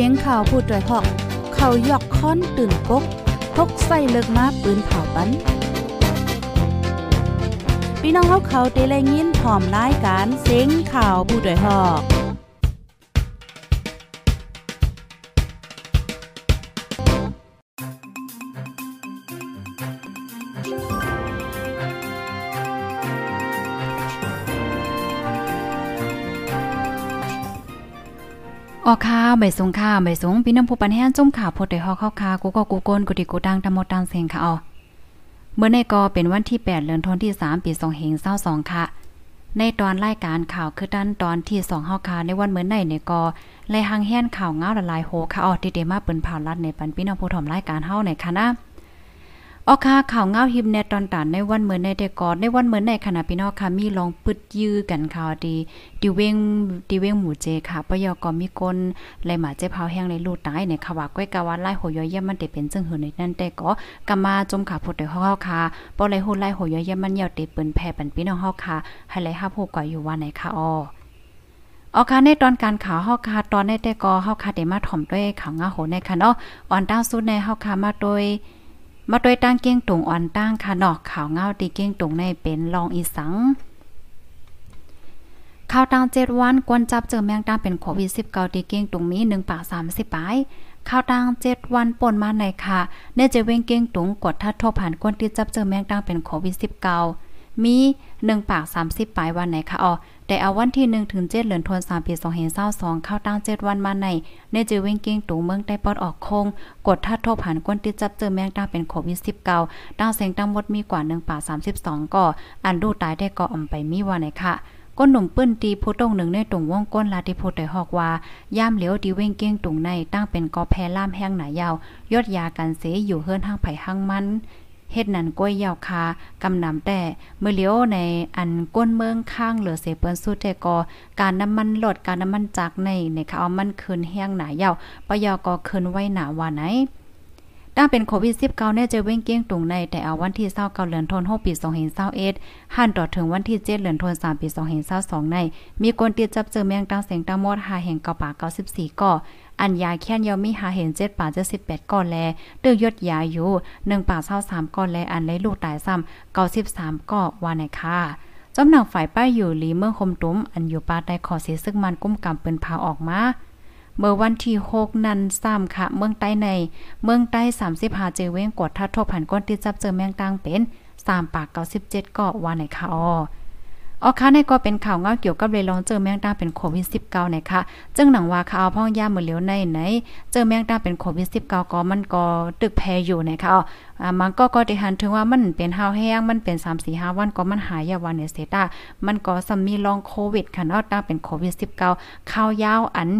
สียงข่าวผู้ด้วยหอก เขายอกค้อนตื่นปกพกใส่เลิกมาปืนเผาปันพี่น้องเขาเขาเตะแลยินพร้อมรายการเสียงข่าวผู้ด้วยหอก ออค่ะใบสงค่ะใบสงพี่น้ำผู้ปันแห้งจุ่มข่าวพดได้ฮอกเข้าคากูก็กูโกนกูดิกูดังตะมดตังเสียงค่ะอ๋อเมื่อในกอเป็นวันที่ 8เดือนธันวาคม3ปี2522ค่ะ ในตอนรายการข่าวคือด้านตอนที่2เฮาคาในวันเมื่อในในกอไล่หังแห่งข่าวเงาละลายโหค่ะอ๋อติเดมาเปิ้นผ่าลัดในปันพี่น้องผู้ถมรายการเฮาในค่ะนะ ออค่ะข่าวเงาหิมแนตอนตานในวันเหมือนในเดกอดในวันเหมือนในขณะพี่น้องค่ะมีลองปึดยื้อกันข่าวดีดิเวงดิเวงหมู่เจค่ะปยก็มีคนไหลหมาเจ็บเผาแห้งในลูกตายในขวาก้อยกะวันไล่หอยย่ยมมันได้เป็นจึงหือในนั้นแต่ก็กำมาจมขาพดได้เฮาค่ะบ่ไหลหูไล่หอยย่ยมมันเหี่ยวติเปิ้นแผ่ปันพี่น้องเฮาค่ะให้ไหลฮับฮู้ก่ออยู่ว่าไหนค่ะอ้อออค่ะในตอนการข่าวเฮาค่ะตอนในแต่ก็เฮาค่ะได้มาถ่อมด้วยข่าวงาโหในค่ะเนาะอ่อนดาวสุดในเฮาค่ะมาโดย มาโดยตั้งเก้งตุงอ่อนตั้งค่ะนาะข่าวเงาตีเก้งตุงในเป็นรองอีสังข่าวตังเจ็ดวันกวนจับเจอแมงดาเป็นโควิด19ตีเก้งตุงมี1ปาก30ปลายข่าวตังเจ็ดวันป่นมาในค่ะเนื่อจะเว้งเก้งตุงกดทัดทบผ่านกวนที่จับเจอแมงดาเป็นโควิด19มี1ปาก30ปลายวันไหนค่ะอ๋อ แต่เอาวันที่1ถึง7เดือนธันวาคมปี2522เข้าตั้ง7วันมาในในจือเว้งเก้งตูเมืองได้ปอดออกคง กดทัดทบผ่านกวนติดจับเจอแมงดาเป็นโควิด19ตั้งเสียงตั้งหมดมีกว่า1ป่า32ก่ออันดูตายได้ก่ออ่ำไปมีว่าไหนค่ะก้นหนุ่มปื้นตีผู้ตรงหนึ่งในตรงว่องก้นลาติพูดได้หอกว่า ย่ามเหลียวดีเว้งเก้งตุงในตั้งเป็นกอแพล่ามแห้งหนายาว ยอดยากันเสยอยู่เฮือนทางไผ่ห้างมัน เฮ็ดนั่นก้อยยาวคากำนำแต่เมื่อเลี้ยวในอันก้นเมืองข้างเหลือเสเปิ้นสู้แต่ก็การน้ำมันลดการน้ำมันจากในในเขาเอามันคืนแห้งหนายาวปยอก็คืนไว้หนาว่าไหนด้านเป็นโควิด 19เนี่ยจะเว้งเกี้ยงตุงในแต่เอาวันที่29เดือนธันวาคมปี2021หันต่อถึงวันที่7เดือนธันวาคมปี2022ใน มีคนติดจับเจอแมงตั้งเสียงตามอด5แห่งเกาป่า94ก่อ อันยาแค้นยอมีหาเห็นเจ็ดป่าเจะสิบแปดก้อนแลเตื้อยดยาอยู่หนึ่งป่าเศร้าสามก้อนแลอันเลยลูกตายซ้ำเก้าสิบสามก้อว่าไหนค่ะจอมหนังฝ่ายป้ายอยู่ลีเมื่อคมตุ้มอันอยู่ปาใต้ขอเสียซึ่งมันกุ้มกำปืนพาออกมาเมื่อวันที่หกนันซ้ำค่ะ เมืองใต้ใน เมืองใต้สามสิบหาเจเว้งกดทัดทบผ่านก้นที่จับเจอแมงตังเป็นสามปากเก้าสิบเจ็ดก็ว่าไหนค่ะอ๋อ ออค่ะในก็เป็นข่าวเงาเกี่ยวกับเลยลองเจอแมงดาเป็นโควิด 19 นะคะจึงหนังว่าข่าวพ่องย่ามือเหลียวในไหน เจอแมงดาเป็นโควิด 19 ก็มันก็ตึกแพอยู่นะคะอ่ามันก็ก็ได้หันถึงว่ามันเป็นหาวแห้งมันเป็น 3 4 5 วันก็มันหายยาวันเนี่ยเสตามันก็สมีลองโควิดค่ะเนาะตั้งเป็นโควิด 19 ข่าวยาวอัน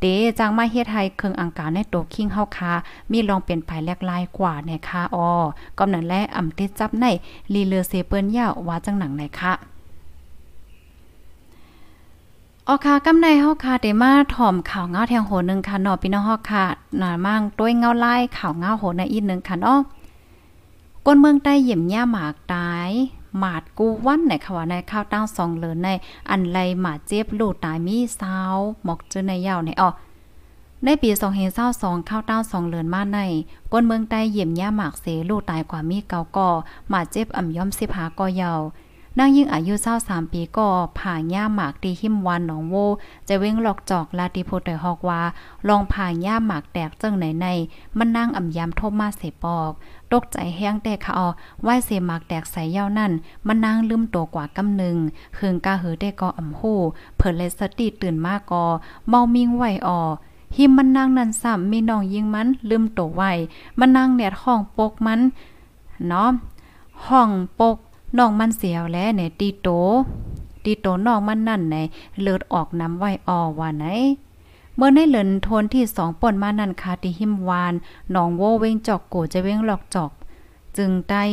เดจังมาเฮ็ดให้เครื่องอังการในโตคิงเฮาคามีลองเป็นไปแลกลายกว่านะคะอ๋อกำนั้นแลอำติดจับในลีเลอเซเปิ้นยาวว่าจังหนังไหนคะ ออค่ะกำในเฮาค่ะเดมาถ่อมข่าวเงาแทงโหนึงค่ะเนาะพี่น้องเฮาค่ะหนามั่งต้วยเงาไล่ข่าวเงาโหในอีกนึงค่ะเนาะก้นเมืองใต้เยี่ยมย่าหมากตายหมาดกูวันในค่ะว่าในข้าวตั้งสองเหลินใน อันไลหมาเจ็บลูกตายมีสาวหมอกเจอในยาวในอ๋อในปี2022ข้าวต้าสองเลือนมาในก้นเมืองใต้เยี่ยมย่าหมากเสลูกตายกว่ามีเกาก่อหมาเจ็บอ่ำย่อมสิบหาก่อยาว นางยิ่งอายุเศร้าสามปีก็ผ่าย่าหมากตีหิมวันหนองโวจะเว้งหลอกจอกลาติโพเตฮอกว่า ลองผ่าย่าหมากแตกเจิงไหนใน มันนั่งอ่ำยำทบมาเสปอกตกใจแห้งแต่ขาออไหวเสหมากแตกใส่เย้านั่น มันนั่งลืมตัวกว่ากำหนึ่งเคืองกาหือได้กออ่ำหู้เผิ่นเลยสติตื่นมากกอเมามิงไหวออหิมมันนั่งนั่นซ้ำมีน้องยิงมันลืมตัวไว้มันนั่งแนดห้องปกมันเนาะห้องปก น้องมันเสียวแลในตีโตตีโตน้องมันนั่นในเลือดออกน้ำไว้ออว่าไหนเมื่อในเหลินทนที่สองป่นมานั่นคาติหิมวานหนองโวเวงจอกโกจะเว้งหลอกจอก จึงได้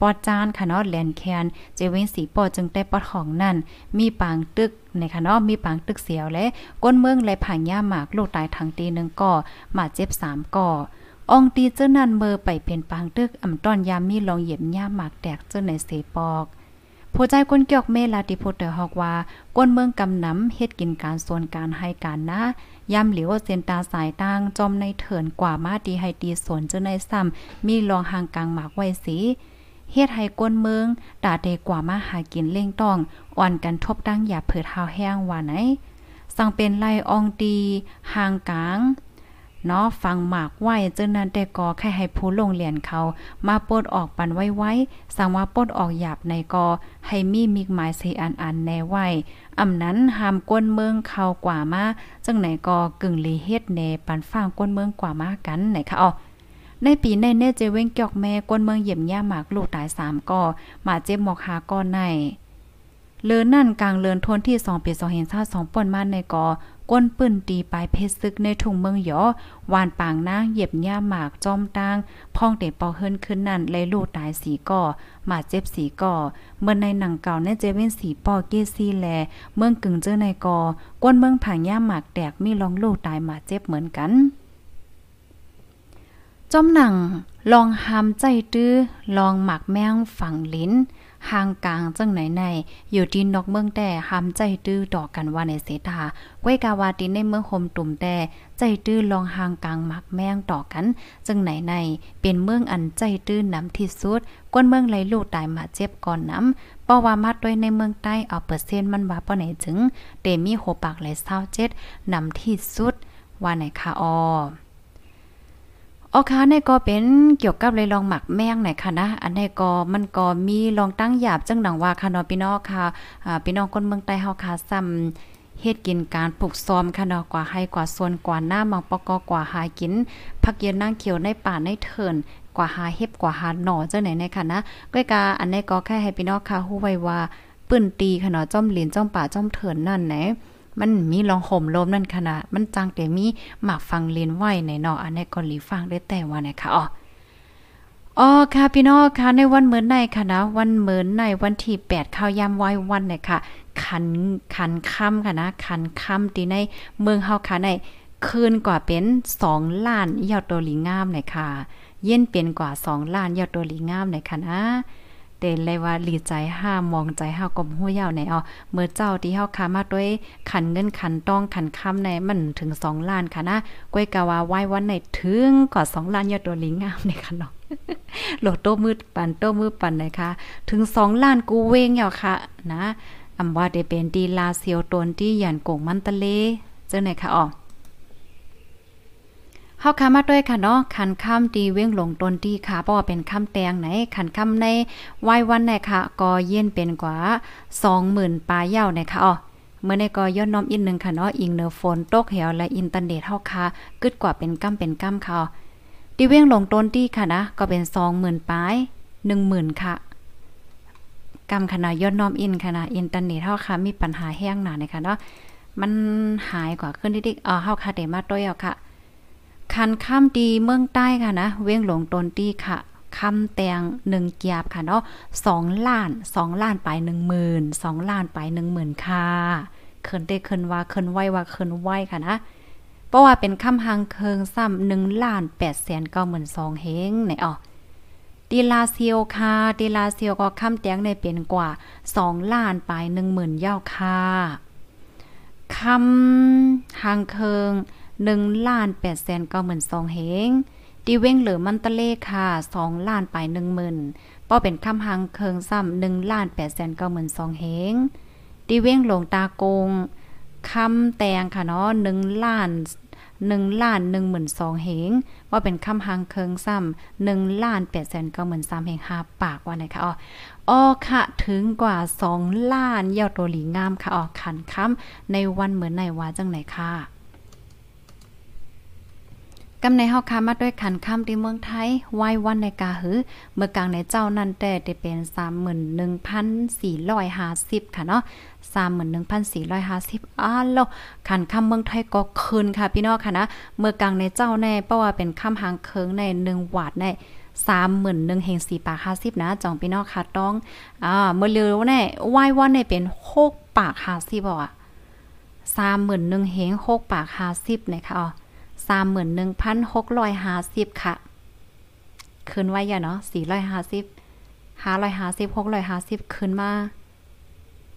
ปอดจานค่ะเนาะแลนแคนจะเวงสีปอจึงได้ปอดของนั่น มีปางตึกในค่ะเนาะมีปางตึกเสียวและก้นเมืองและผ่านย่าหมากลูกตายทางตีหนึ่งก่อมาเจ็บสามก่อ องตีเจ้านันเมอไปเป็นปางตึกอ่ำต้อนยามมีลองเหยียบย่าหมากแตกเจ้าในเสปอกผู้ใจก้นเกียกเมลาติโพเตอร์ฮอกว่าก้นเมืองกำน้ำเฮ็ดกินการส่วนการให้การนะย่ำเหลียวเซนตาสายตางจอมในเถินกว่ามาดีให้ตีสวนเจ้าในซ้ำมีรองห่างกลางหมากไว้สีเฮ็ดให้ก้นเมืองตาเดกว่ามาหากินเล่งต้องอ่อนกันทบตั้งอย่าเผิดหาวแห้งว่าไหน สั่งเป็นไล่อองตีห่างกลาง เนาะฟังหมากไหวเจ้านั้นแต่ก็แค่ให้ผู้ลงเรียนเขามาปดออกปันไว้ไว้สั่งว่าปดออกหยาบในกอให้มีมิกหมายเสอันอันแน่ไว้อำนั้นหามก้นเมืองเขากว่ามาจังไหนก็กึ่งลีเฮ็ดแนปันฟังก้นเมืองกว่ามากันไหนคะอ๋อในปีในเนเจเว้งเกอกแม่ก้นเมืองเยี่ยมย่าหมากลูกตายสามก่อมาเจ็บหมอกหาก้อนใน เลือนั่นกลางเลือนทนที่2ปี2เห็นชา2ป่นมาในกอก้นปืนตีปลายเพชรซึกในทุ่งเมืองหยอวานปางนางเหยียบย่าหมากจอมตางพ่องเตปอเฮินขึ้นนั่นเลยลูกตายสีก่อมาเจ็บสีก่อเมื่อในหนังเก่าในเจเว้นสีปอเกซี่แล เมืองกึ่งเจอในกอก้นเมืองผางย่าหมากแตกมีลองลูกตายมาเจ็บเหมือนกันจอมหนังลองหามใจตื้อลองหมักแมงฝังลิ้น ห่างกลางจังไหนในอยู่ที่นอกเมืองแต่หามใจตื้อต่อกันว่าในเสตาก้วยกาวาตินในเมืองโฮมตุ่มแต่ใจตื้อลองห่างกลางหมักแมงต่อกันจังไหนในเป็นเมืองอันใจตื้อน้ำที่สุดกวนเมืองไหลลูกตายมาเจ็บก่อนน้ำเพราะว่ามาด้วยในเมืองใต้เอาเปอร์เซ็นต์มันว่าป้อไหนถึงเตมีโหปากไหลเศร้าเจ็ดน้ำที่สุดว่าไหนคะออ ออค่ะในก็เป็นเกี่ยวกับเลยลองหมักแมงไหนค่ะนะ อันนี้ก็มันก็มีลองตั้งหยาบจังดังว่าค่ะเนาะพี่น้องค่ะอ่าพี่น้องคนเมืองใต้เฮาค่ะซ้ำเฮ็ดกินการปลูกซ้อมค่ะเนาะกว่าให้กว่าส่วนกว่าหน้ามังปอกกว่าหากินผักเย็นนางเขียวในป่าในเถินกว่าหาเฮ็บกว่าหาหน่อจังไหนในค่ะนะก้อยกาอันนี้ก็แค่ให้พี่น้องค่ะฮู้ไว้ว่าปื้นตีค่ะเนาะจ้อมเหรียญจ้อมป่าจ้อมเถินนั่นแหละ มันมีลองห่มลมนั่นขนาดมันจังแต่มีหมากฟังเลียนไหวในเนาะอันนี้ก็หลีฟังได้แต่ว่านะคะอ๋ออ๋อค่ะพี่น้องค่ะในวันเหมือนในค่ะนะวันเหมือนในวันที่8ข้าวยามไว้วันเนี่ยค่ะขันขันค่ำค่ะนะขันค่ำตีในเมืองเฮาค่ะในคืนกว่าเป็น2ล้านยอดตัวหลีงามเนี่ยค่ะ เย็นเป็นกว่า2ล้านยอดตัวหลีงามเนี่ยค่ะนะ เด่นเลยว่าหลีใจห้ามองใจห้ากลมหัวยาวในเอเมื่อเจ้าที่เฮาคามาด้วยขันเงินขันต้องขันค้ำในมันถึง2ล้านค่ะนะก้วยกาวาไหว้วันในถึงกว่า2ล้านยอดตัวลิงงามในค่ะเนาะโหลดโต้มืดปันโต้มือปันนะคะถึง2ล้านกูเวงยาวค่ะ นะอำว่าได้เป็นดีลาเซียวตนที่หยันกงมันตะเลเจ้าไหนคะอ๋อ เฮาคามาด้วยค่ะเนาะขันค่ำตีเว้งหลงตนตีค่ะเพราะว่าเป็นค่ำแตงไหนขันค่ำในวัยวันไหนค่ะก็เย็นเป็นกว่า20,000ปลายเย้าในค่ะอ๋อเมื่อในก็ย้อนน้อมอีกนึงค่ะเนาะอิงเนอฝนตกเหวและอินเทอร์เน็ตเฮาค่ะกึดกว่าเป็นกำเป็นกำค่ะตีเว้งหลงตนตีค่ะนะก็เป็น20,000ปลาย10,000ค่ะกำขนาดย้อนน้อมอินขนาดอินเทอร์เน็ตเฮาค่ะมีปัญหาแห้งหนาในค่ะเนาะมันหายกว่าขึ้นดิๆเออเฮาค่ะเดมาต้อยเอาค่ะ คันข้ามดีเมืองใต้ค่ะนะเว้งหลงตนตีค่ะคำแตงหนึ่งเกียบค่ะเนาะสองล้านสองล้านไปหนึ่งหมื่นสองล้านไปหนึ่งหมื่นค่ะเคินได้เคินว่าเคินไหวว่าเคินไหวค่ะนะเพราะว่าเป็นคำหังเคิงซ้ำหนึ่งล้านแปดแสนเก้าหมื่นสองเฮงไหนอ๋อดีลาเซียวค่ะดีลาเซียวก็คำแตงในเป็นกว่าสองล้านไปหนึ่งหมื่นเย้าค่ะคำหังเคิง หนึ่งล้านแปดแสนเก้าหมื่นสองเฮงดีเว้งเหลือมันตะเลค่ะสองล้านไปหนึ่งหมื่นป้อเป็นคำหังเคิงซ้ำหนึ่งล้านแปดแสนเก้าหมื่นสองเฮงดีเว้งหลงตาโกงคำแตงค่ะเนาะหนึ่งล้านหนึ่งล้านหนึ่งหมื่นสองเฮงว่าเป็นคำหังเคิงซ้ำหนึ่งล้านแปดแสนเก้าหมื่นสามเฮงห้าปากว่าไหนคะอ๋ออ๋อค่ะถึงกว่าสองล้านเยาวตัวหลีงามค่ะอ๋อขันคำในวันเหมือนในว่าจังไหนค่ะ กำในเฮาคามาด้วยขันค่ำที่เมืองไทยไว้วันในกาหือ เมื่อกลางในเจ้านั่นแต่ได้เป็น 31,450 ค่ะเนาะ31,450อ้าแลขันค่ำเมืองไทยก็คืนค่ะพี่น้องค่ะนะเมื่อกลางในเจ้าแน่เพราะว่าเป็นค่ำหางเคิงใน1วาดในสามหมื่นหนึ่งเฮงสี่ปากห้าสิบนะจองพี่น้องค่ะต้องอ่าเมื่อเร็วแน่ไหว้วันเนี่ยเป็นหกปากห้าสิบอะสามหมื่นหนึ่งเฮงหกปากห้าสิบนะคะอ๋อ สามหมื่นหนึ่งพันหกร้อยห้าสิบค่ะคืนไว้อย่าเนาะสี่ร้อยห้าสิบห้าร้อยห้าสิบหกร้อยห้าสิบคืนมา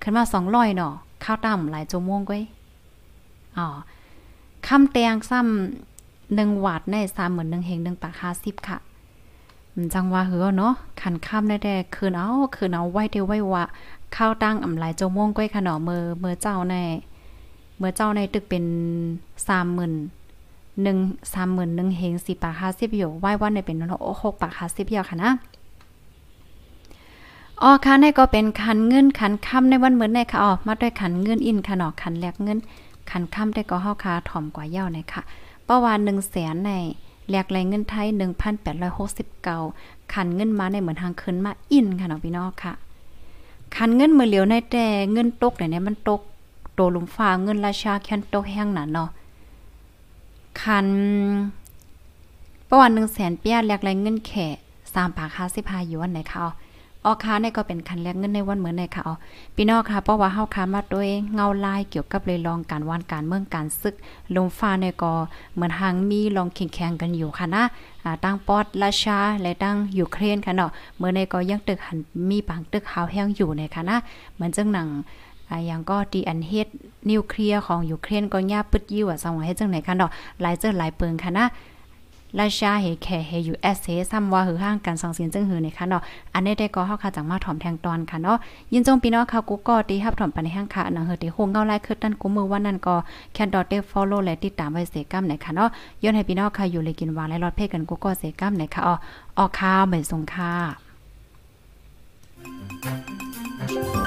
ขึ้นมา200เนาะข้าวต่ำหลายชั่วโมงก้อยอ๋อคำแตงซ้ำหนึ่งวัดในสามหมือนหนึ่งเฮงหนึ่งปากห้าสิบค่ะมันจังว่าเหือเนาะขันค่ำได้แต่คืนเอาคืนเอาไหวเดียวไหวว่าข้าวตั้งอำหลายชั่วโมงก้อยค่ะเนาะเมื่อเมื่อเจ้าในเมื่อเจ้าในตึกเป็นสามหมื่น หนึ่งสามหมื่นหนึ่งเฮงสี่ปากห้าสิบอยู่ไหว้วันในเป็นหกปากห้าสิบอยู่ค่ะนะอ๋อค่ะในก็เป็นขันเงินขันค่ำในวันเหมือนในค่ะอ๋อมาด้วยขันเงินอินค่ะเนาะขันแลกเงินขันค่ำได้ก็เฮาคาถ่อมกว่าเย่าในค่ะเป้าวาน1แสนในแลกแรงเงินไทย1,869ขันเงินมาในเหมือนทางคืนมาอินค่ะเนาะพี่น้องค่ะขันเงินมือเหลียวในแต่เงินตกเนี่ยมันตกโตลุมฟ้าเงินราชาแค้นตกแห้งน่ะเนาะ คันประวัติ1แสนเปียแลกแรงเงินแค่3ปาก55หยวนไหนค่ะออค้าในก็เป็นคันแรกเงินในวันเหมือนในค่ะอ๋อพี่น้องค่ะเพราะว่าเฮาค้ามาด้วยเงาลายเกี่ยวกับเลยลองการวานการเมืองการซึกลมฟ้าในก็เหมือนหางมีลองแข่งกันอยู่ค่ะนะอ่าตั้งปอดราชาและตั้งยูเครนค่ะเนาะเมื่อในก็ยังตึกหันมีบางตึกหาวแห้งอยู่ในค่ะนะเหมือนจังหนัง อย่างก็ดีอันเฮ็ดนิวเคลียร์ของยูเครนก็ย่าปึดยิ่วอะสังเฮ็ดจังไหนค่ะเนาะหลายเจอหลายเปิงค่ะนะราชาเฮแค่เฮยูเอสเฮซ้ำว่าหือห้างการสังเสียนจึงหือในค่ะเนาะอันนี้ได้ก็เฮาค่ะจังมาถ่อมแทงตอนค่ะเนาะยินจงพี่น้องค่ะกูก็ตีฮับถ่อมปันในห้างค่ะนังเฮอติโฮงเงาไล่คือตั้นกูมือว่านั่นก็แคนดอทเดฟอลโล่และติดตามไว้เสกัมในค่ะเนาะย้อนให้พี่น้องค่ะอยู่เลยกินวาและรอดเพกันกูก็เสกัมในค่ะอ๋อออข้าวเหมือนสงค่ะ